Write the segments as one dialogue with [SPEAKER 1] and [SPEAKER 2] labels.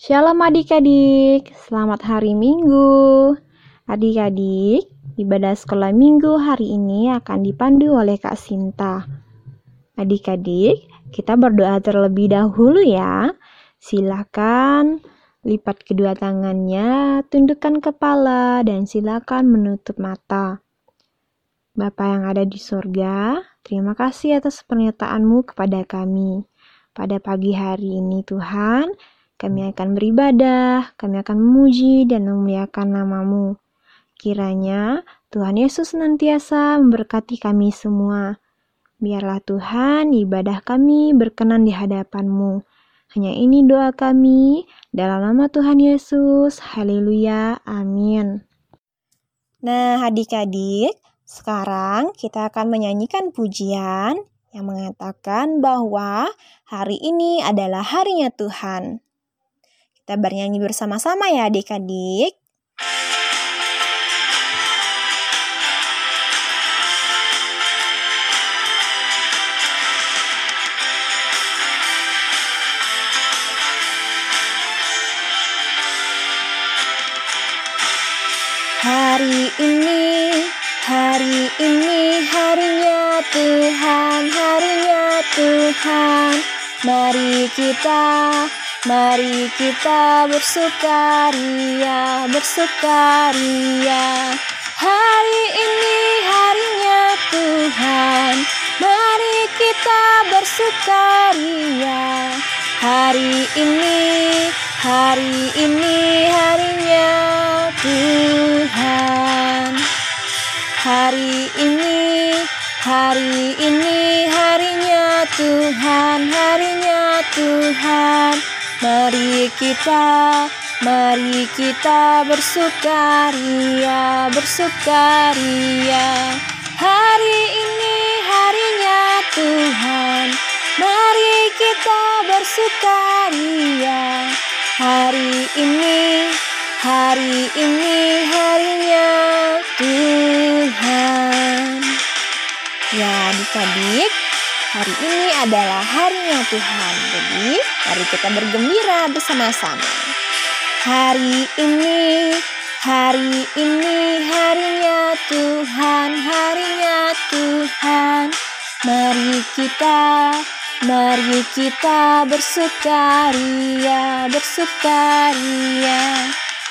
[SPEAKER 1] Shalom adik-adik, selamat hari Minggu. Adik-adik, ibadah sekolah Minggu hari ini akan dipandu oleh Kak Sinta. Adik-adik, kita berdoa terlebih dahulu ya. Silakan lipat kedua tangannya, tundukkan kepala, dan silakan menutup mata. Bapa yang ada di surga, terima kasih atas pernyataanmu kepada kami. Pada pagi hari ini Tuhan, kami akan beribadah, kami akan memuji dan memuliakan namamu. Kiranya Tuhan Yesus senantiasa memberkati kami semua. Biarlah Tuhan ibadah kami berkenan di hadapanmu. Hanya ini doa kami, dalam nama Tuhan Yesus. Haleluya. Amin. Nah, adik-adik, sekarang kita akan menyanyikan pujian yang mengatakan bahwa hari ini adalah harinya Tuhan. Kita bernyanyi bersama-sama ya adik-adik. Hari ini, hari ini harinya Tuhan, harinya Tuhan. Mari kita Mari kita bersukaria, bersukaria. Hari ini harinya Tuhan. Mari kita bersukaria. Hari ini, hari ini harinya Tuhan. Hari ini, hari ini harinya Tuhan, harinya Tuhan. Mari kita, mari kita bersukaria, bersukaria. Hari ini harinya Tuhan. Mari kita bersukaria. Hari ini, hari ini Hari ini adalah harinya Tuhan. Jadi, mari kita bergembira bersama-sama. Hari ini, hari ini harinya Tuhan, harinya Tuhan. Mari kita, mari kita bersukaria, bersukaria.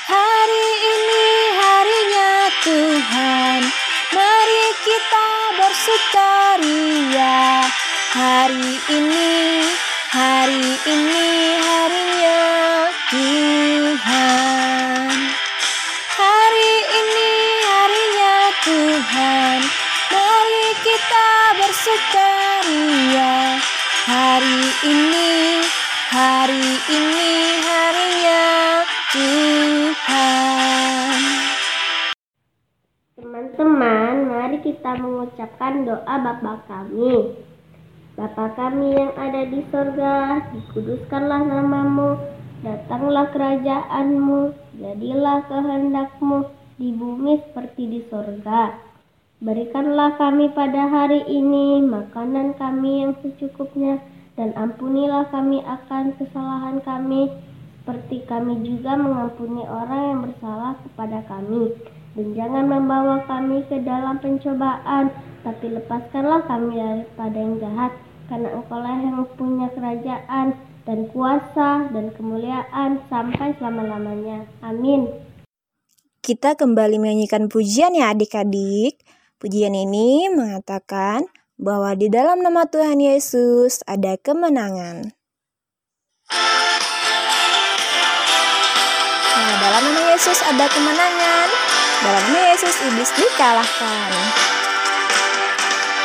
[SPEAKER 1] Hari ini harinya Tuhan. Mari kita bersukaria. Hari ini, hari ini harinya Tuhan. Hari ini harinya Tuhan. Mari kita bersukaria. Hari ini, hari ini harinya Tuhan.
[SPEAKER 2] Teman-teman, mari kita mengucapkan doa Bapa kami. Bapa kami yang ada di sorga, dikuduskanlah namamu, datanglah kerajaanmu, jadilah kehendakmu di bumi seperti di sorga. Berikanlah kami pada hari ini makanan kami yang secukupnya, dan ampunilah kami akan kesalahan kami, seperti kami juga mengampuni orang yang bersalah kepada kami. Dan jangan membawa kami ke dalam pencobaan, tapi lepaskanlah kami daripada yang jahat karena engkaulah yang punya kerajaan dan kuasa dan kemuliaan sampai selama-lamanya. Amin.
[SPEAKER 1] Kita kembali menyanyikan pujian ya adik-adik. Pujian ini mengatakan bahwa di dalam nama Tuhan Yesus ada kemenangan. Nah, dalam nama Yesus ada kemenangan. Dalam nama Yesus iblis dikalahkan.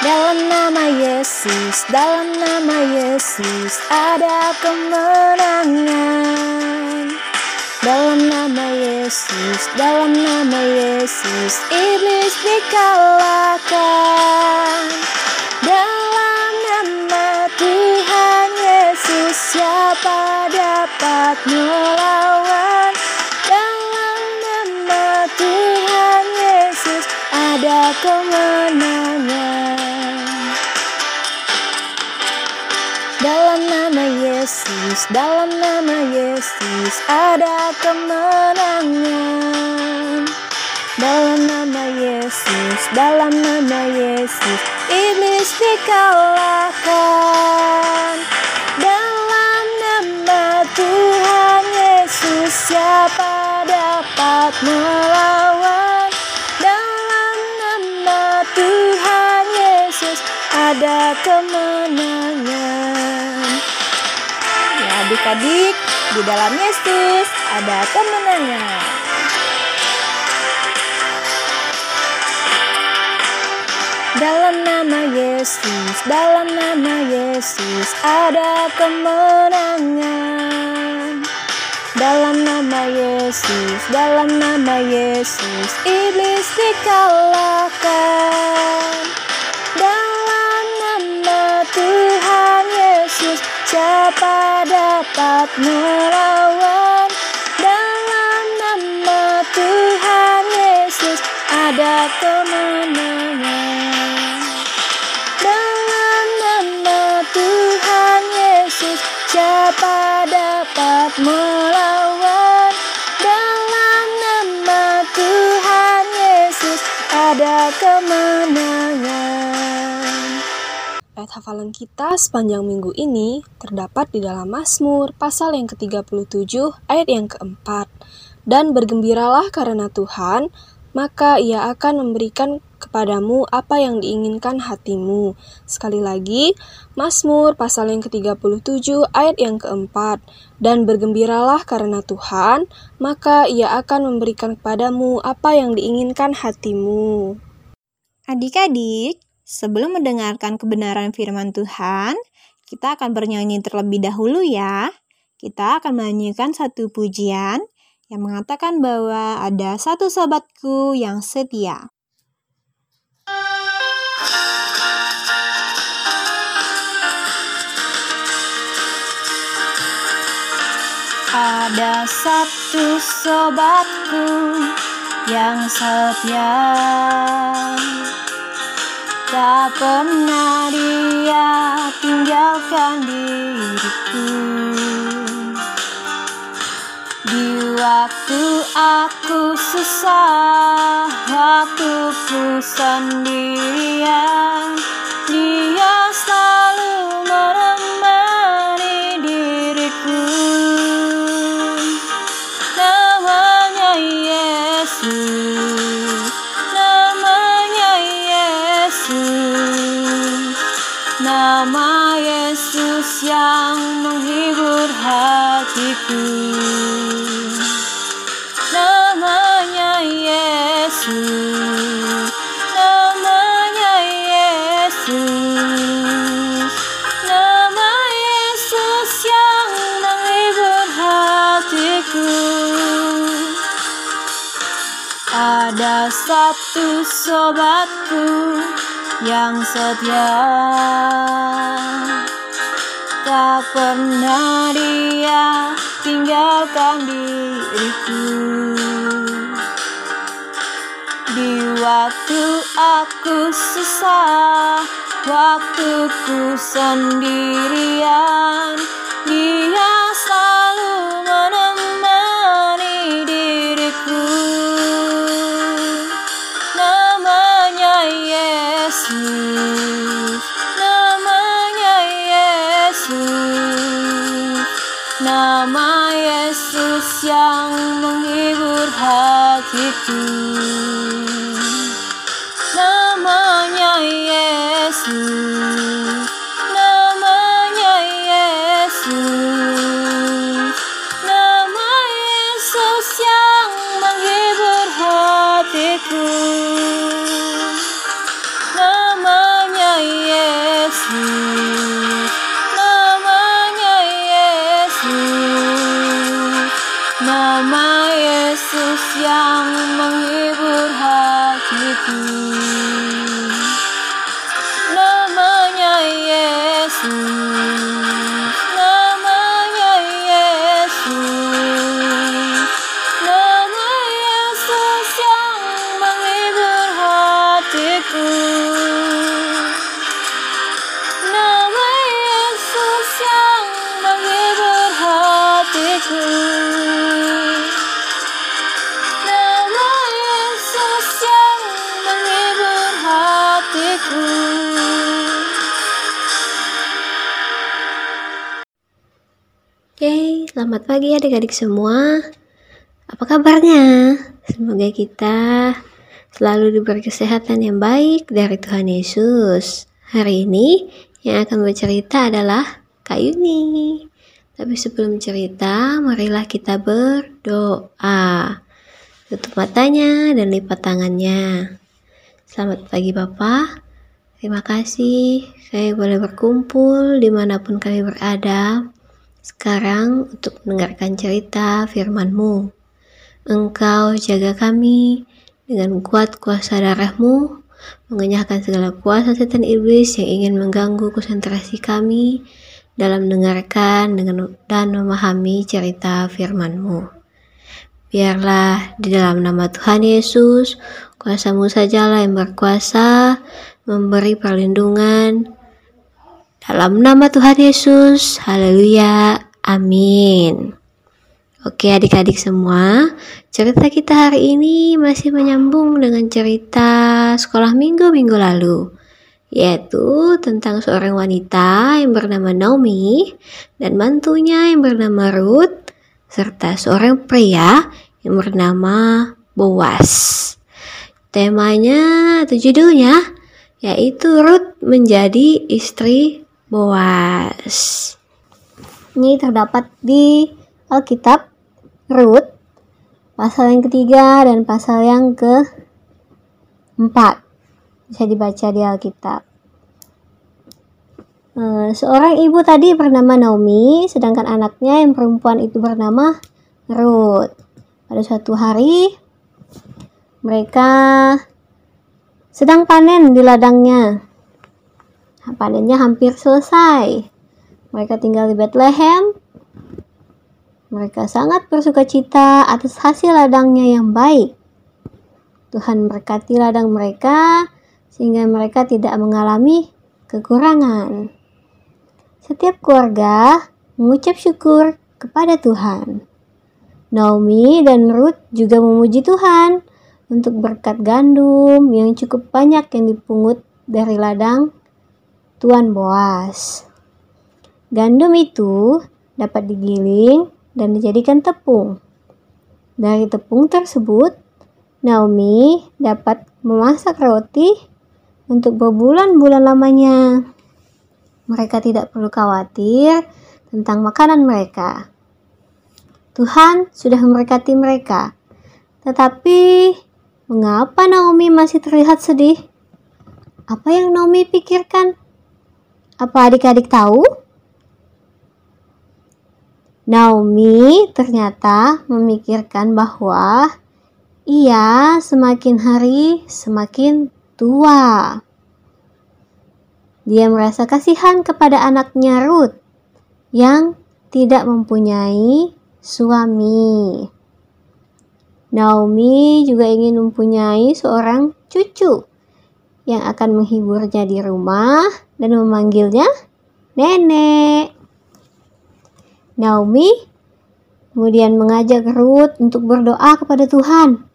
[SPEAKER 1] Dalam nama Yesus, dalam nama Yesus ada kemenangan. Dalam nama Yesus, dalam nama Yesus iblis dikalahkan. Yesus, dalam nama Yesus ada kemenangan. Dalam nama Yesus, dalam nama Yesus, iblis dikalahkan. Dalam nama Tuhan Yesus, siapa dapat melawan? Dalam nama Tuhan Yesus, ada kemenangan. Adik-adik, di dalam Yesus ada kemenangan. Dalam nama Yesus, dalam nama Yesus ada kemenangan. Dalam nama Yesus, dalam nama Yesus iblis dikalahkan. Dalam nama Tuhan Yesus siapa dapat melawan? Hafalan kita sepanjang minggu ini terdapat di dalam Mazmur pasal yang ke-37 ayat yang keempat. Dan bergembiralah karena Tuhan, maka ia akan memberikan kepadamu apa yang diinginkan hatimu. Sekali lagi, Mazmur pasal yang ke-37 ayat yang keempat. Dan bergembiralah karena Tuhan, maka ia akan memberikan kepadamu apa yang diinginkan hatimu. Adik-adik, sebelum mendengarkan kebenaran firman Tuhan, kita akan bernyanyi terlebih dahulu ya. Kita akan menyanyikan satu pujian yang mengatakan bahwa ada satu sobatku yang setia. Ada satu sobatku yang setia Tak pernah dia tinggalkan diriku. Di waktu aku susah Waktu ku sendirian. Dia selalu yang setia. Tak pernah dia tinggalkan diriku. Di waktu aku susah Waktu ku sendirian Dia selalu hatiku Namanya
[SPEAKER 3] Selamat pagi adik-adik semua. Apa kabarnya? Semoga kita selalu diberi kesehatan yang baik dari Tuhan Yesus. Hari ini yang akan bercerita adalah Kak Yuni. Tapi sebelum cerita, marilah kita berdoa. Tutup matanya dan lipat tangannya. Selamat pagi Bapak. Terima kasih saya boleh berkumpul di mana pun kami berada sekarang untuk mendengarkan cerita firman-Mu. Engkau jaga kami dengan kuat kuasa darahmu, mengenyahkan segala kuasa setan iblis yang ingin mengganggu konsentrasi kami dalam mendengarkan dengan, dan memahami cerita firman-Mu. Biarlah di dalam nama Tuhan Yesus, kuasamu sajalah yang berkuasa, memberi perlindungan, dalam nama Tuhan Yesus, haleluya, amin. Oke adik-adik semua, cerita kita hari ini masih menyambung dengan cerita sekolah minggu-minggu lalu, yaitu tentang seorang wanita yang bernama Naomi dan mantunya yang bernama Ruth, serta seorang pria yang bernama Boas. Temanya atau judulnya yaitu Ruth menjadi istri Boas. Ini terdapat di Alkitab Rut pasal yang ketiga dan pasal yang keempat bisa dibaca di Alkitab. Eh, seorang ibu tadi bernama Naomi, sedangkan anaknya yang perempuan itu bernama Ruth. Pada suatu hari, mereka sedang panen di ladangnya. Panennya hampir selesai. Mereka tinggal di Bethlehem. Mereka sangat bersuka cita atas hasil ladangnya yang baik. Tuhan berkati ladang mereka sehingga mereka tidak mengalami kekurangan. Setiap keluarga mengucap syukur kepada Tuhan. Naomi dan Ruth juga memuji Tuhan untuk berkat gandum yang cukup banyak yang dipungut dari ladang Tuan Boas. Gandum itu dapat digiling dan dijadikan tepung. Dari tepung tersebut, Naomi dapat memasak roti untuk berbulan-bulan lamanya. Mereka tidak perlu khawatir tentang makanan mereka. Tuhan sudah memberkati mereka. Tetapi, mengapa Naomi masih terlihat sedih? Apa yang Naomi pikirkan? Apa adik-adik tahu? Naomi ternyata memikirkan bahwa ia semakin hari semakin tua. Dia merasa kasihan kepada anaknya Ruth yang tidak mempunyai suami. Naomi juga ingin mempunyai seorang cucu yang akan menghiburnya di rumah dan memanggilnya nenek. Naomi kemudian mengajak Ruth untuk berdoa kepada Tuhan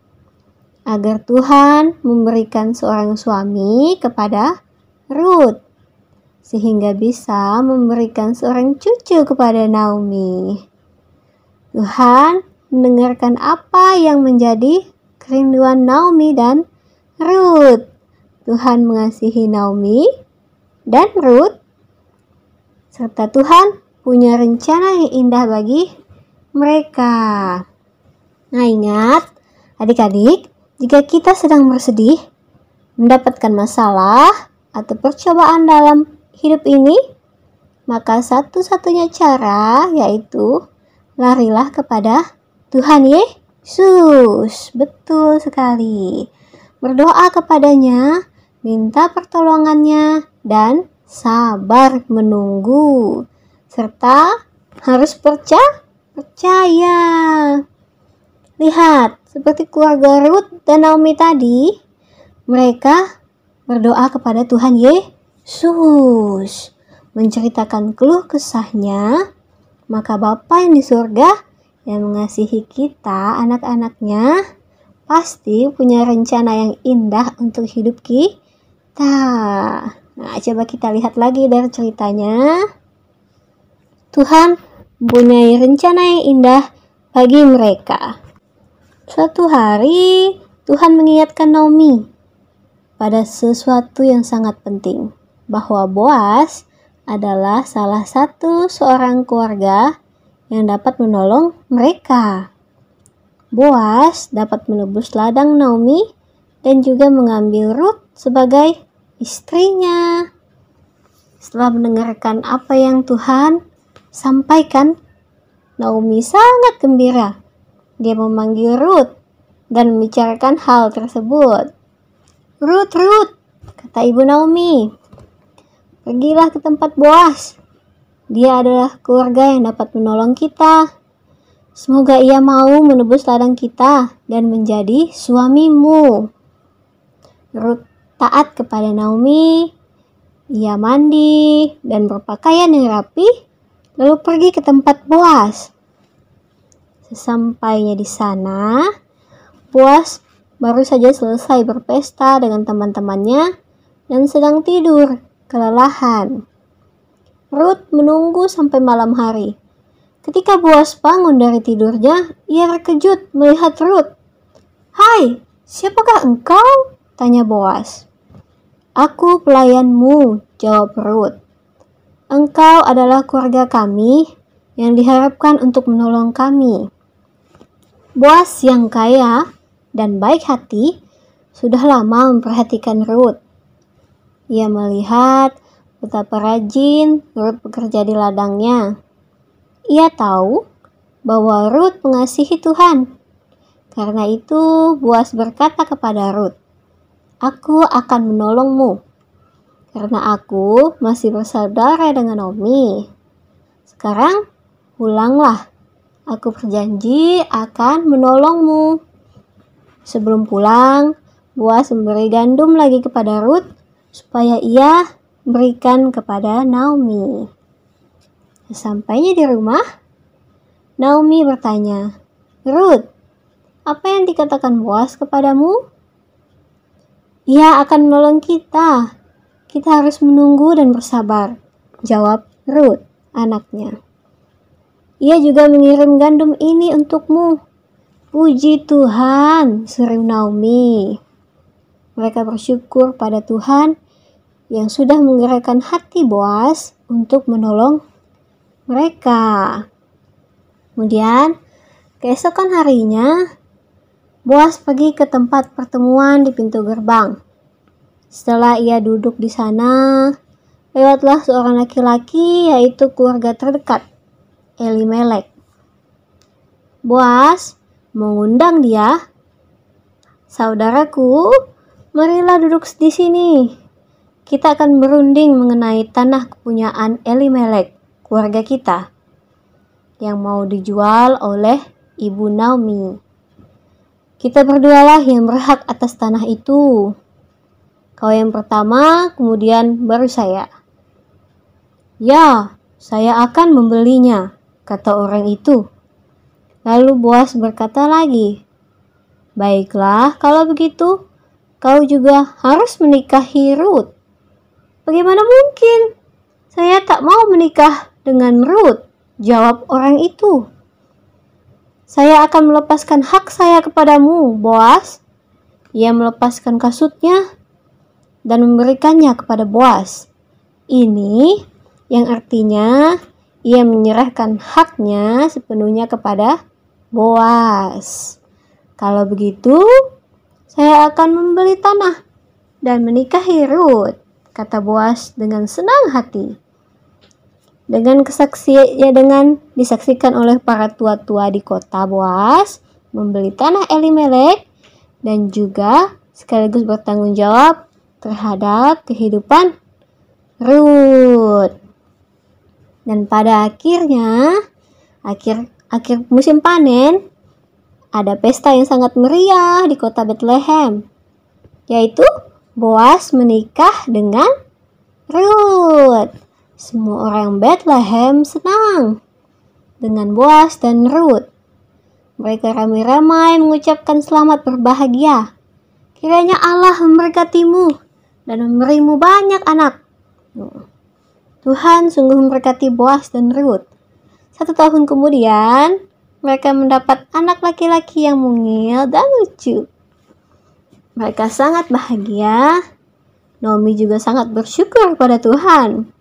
[SPEAKER 3] agar Tuhan memberikan seorang suami kepada Ruth sehingga bisa memberikan seorang cucu kepada Naomi. Tuhan mendengarkan apa yang menjadi kerinduan Naomi dan Ruth. Tuhan mengasihi Naomi dan Ruth, serta Tuhan punya rencana yang indah bagi mereka. Nah ingat, adik-adik, jika kita sedang bersedih, mendapatkan masalah atau percobaan dalam hidup ini, maka satu-satunya cara yaitu larilah kepada Tuhan Yesus. Betul sekali. Berdoa kepadanya, minta pertolongannya, dan sabar menunggu serta harus percaya percaya. Lihat, seperti keluarga Ruth dan Naomi tadi, mereka berdoa kepada Tuhan Yesus, menceritakan keluh kesahnya, maka Bapa yang di surga yang mengasihi kita, anak-anaknya, pasti punya rencana yang indah untuk hidup kita. Nah, coba kita lihat lagi dari ceritanya. Tuhan mempunyai rencana yang indah bagi mereka. Suatu hari, Tuhan mengingatkan Naomi pada sesuatu yang sangat penting, bahwa Boas adalah salah satu seorang keluarga yang dapat menolong mereka. Boas dapat menebus ladang Naomi dan juga mengambil Ruth sebagai istrinya. Setelah mendengarkan apa yang Tuhan sampaikan, Naomi sangat gembira. Dia memanggil Ruth dan membicarakan hal tersebut. Ruth, Ruth, kata ibu Naomi, pergilah ke tempat Boas. Dia adalah keluarga yang dapat menolong kita. Semoga ia mau menebus ladang kita dan menjadi suamimu. Ruth taat kepada Naomi. Ia mandi dan berpakaian yang rapi, lalu pergi ke tempat Boas. Sesampainya di sana, Boas baru saja selesai berpesta dengan teman-temannya dan sedang tidur, kelelahan. Ruth menunggu sampai malam hari. Ketika Boas bangun dari tidurnya, ia terkejut melihat Ruth. Hai, siapakah engkau? Tanya Boas. Aku pelayanmu, jawab Ruth. Engkau adalah keluarga kami yang diharapkan untuk menolong kami. Boas yang kaya dan baik hati sudah lama memperhatikan Ruth. Ia melihat betapa rajin Ruth bekerja di ladangnya. Ia tahu bahwa Ruth mengasihi Tuhan. Karena itu, Boas berkata kepada Ruth, Aku akan menolongmu, karena aku masih bersaudara dengan Naomi. Sekarang, pulanglah. Aku berjanji akan menolongmu. Sebelum pulang, Boas memberi gandum lagi kepada Ruth supaya ia berikan kepada Naomi. Sesampainya di rumah, Naomi bertanya, Ruth, apa yang dikatakan Boas kepadamu? Ia akan menolong kita. Kita harus menunggu dan bersabar. Jawab Ruth, anaknya. Ia juga mengirim gandum ini untukmu. Puji Tuhan, seru Naomi. Mereka bersyukur pada Tuhan yang sudah menggerakkan hati Boas untuk menolong mereka. Kemudian, keesokan harinya, Boas pergi ke tempat pertemuan di pintu gerbang. Setelah ia duduk di sana, lewatlah seorang laki-laki yaitu keluarga terdekat, Elimelek. Boas mengundang dia, Saudaraku, marilah duduk di sini. Kita akan berunding mengenai tanah kepunyaan Elimelek, keluarga kita, yang mau dijual oleh Ibu Naomi. Kita berdualah yang berhak atas tanah itu. Kau yang pertama, kemudian baru saya. Ya, saya akan membelinya, kata orang itu. Lalu Boas berkata lagi, Baiklah, kalau begitu, kau juga harus menikahi Ruth. Bagaimana mungkin? Saya tak mau menikah dengan Ruth, jawab orang itu. Saya akan melepaskan hak saya kepadamu, Boas. Ia melepaskan kasutnya dan memberikannya kepada Boas. Ini yang artinya ia menyerahkan haknya sepenuhnya kepada Boas. Kalau begitu, saya akan membeli tanah dan menikahi Ruth, kata Boas dengan senang hati dengan kesaksian ya dengan disaksikan oleh para tua-tua di kota Boas membeli tanah Elimelek dan juga sekaligus bertanggung jawab terhadap kehidupan Ruth. Dan pada akhirnya akhir akhir musim panen ada pesta yang sangat meriah di kota Bethlehem yaitu Boas menikah dengan Ruth. Semua orang Bethlehem senang dengan Boas dan Ruth. Mereka ramai-ramai mengucapkan selamat berbahagia. Kiranya Allah memberkatimu dan memberimu banyak anak. Tuhan sungguh memberkati Boas dan Ruth. Satu tahun kemudian, mereka mendapat anak laki-laki yang mungil dan lucu. Mereka sangat bahagia. Naomi juga sangat bersyukur kepada Tuhan.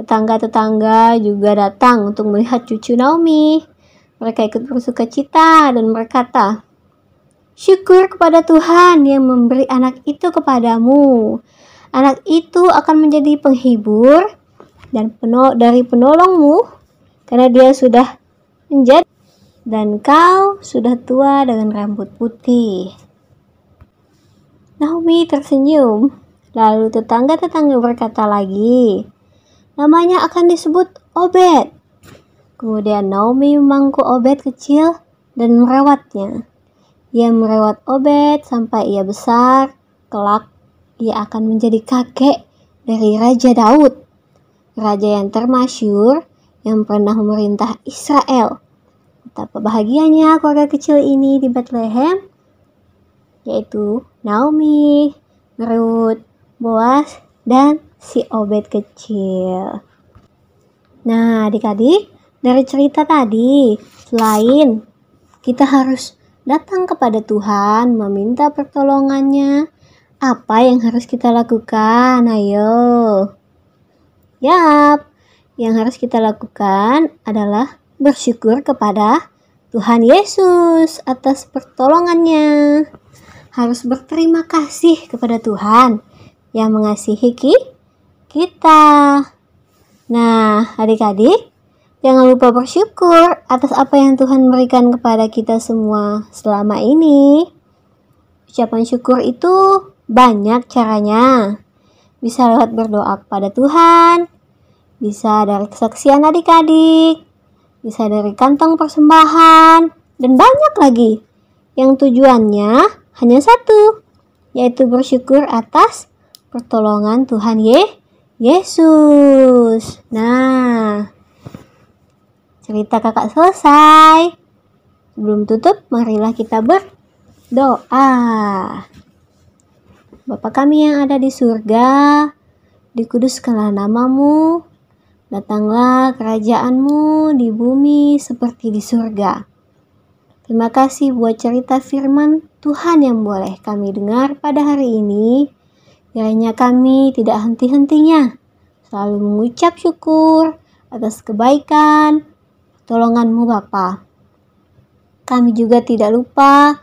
[SPEAKER 3] Tetangga-tetangga juga datang untuk melihat cucu Naomi. Mereka ikut bersuka cita dan berkata, Syukur kepada Tuhan yang memberi anak itu kepadamu. Anak itu akan menjadi penghibur dan penol dari penolongmu karena dia sudah menjadi dan kau sudah tua dengan rambut putih. Naomi tersenyum, lalu tetangga-tetangga berkata lagi, namanya akan disebut Obed. Kemudian Naomi memangku Obed kecil dan merawatnya. Ia merawat Obed sampai ia besar, kelak ia akan menjadi kakek dari Raja Daud, raja yang termasyur yang pernah memerintah Israel. Betapa bahagianya keluarga kecil ini di Bethlehem, yaitu Naomi, Ruth, Boaz, dan si Obed kecil. Nah, adik-adik, dari cerita tadi, selain kita harus datang kepada Tuhan, meminta pertolongannya, apa yang harus kita lakukan? Ayo. Yap, yang harus kita lakukan adalah bersyukur kepada Tuhan Yesus atas pertolongannya. Harus berterima kasih kepada Tuhan yang mengasihi kita. Nah, adik-adik, jangan lupa bersyukur atas apa yang Tuhan berikan kepada kita semua selama ini. Ucapan syukur itu banyak caranya. Bisa lewat berdoa kepada Tuhan, bisa dari kesaksian adik-adik, bisa dari kantong persembahan, dan banyak lagi yang tujuannya hanya satu, yaitu bersyukur atas pertolongan Tuhan Ye Yesus. Nah, cerita kakak selesai. Sebelum tutup, marilah kita berdoa. Bapa kami yang ada di surga, dikuduskanlah namamu, Datanglah kerajaanmu di bumi seperti di surga. Terima kasih buat cerita firman Tuhan yang boleh kami dengar pada hari ini. Kiranya kami tidak henti-hentinya selalu mengucap syukur atas kebaikan, tolonganmu Bapa. Kami juga tidak lupa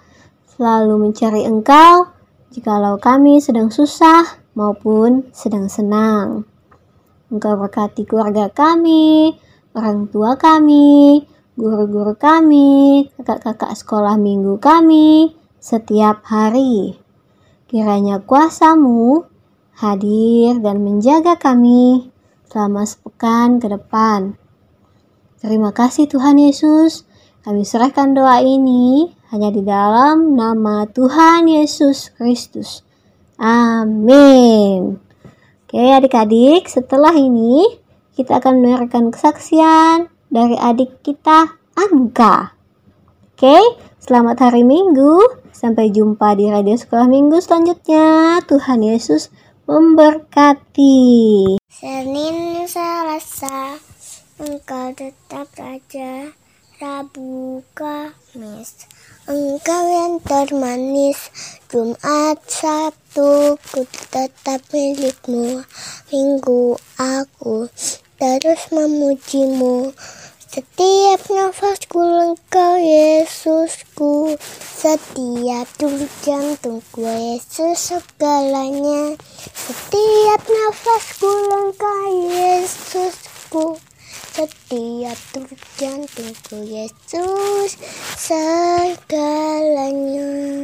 [SPEAKER 3] selalu mencari Engkau jikalau kami sedang susah maupun sedang senang. Engkau berkati keluarga kami, orang tua kami, guru-guru kami, kakak-kakak sekolah minggu kami, setiap hari. Kiranya kuasamu hadir dan menjaga kami selama sepekan ke depan. Terima kasih Tuhan Yesus. Kami serahkan doa ini hanya di dalam nama Tuhan Yesus Kristus. Amin. Oke adik-adik, setelah ini kita akan mendengarkan kesaksian dari adik kita Angka. Oke, selamat hari Minggu. Sampai jumpa di radio sekolah minggu selanjutnya. Tuhan Yesus memberkati.
[SPEAKER 4] Senin Selasa, engkau tetap raja. Rabu Kamis, engkau yang termanis. Jumat Sabtu ku tetap milikmu Minggu aku terus memujimu Setiap nafasku engkau Yesusku. Setiap jantungku Yesus segalanya. Setiap nafasku engkau Yesusku. Setiap jantungku Yesus segalanya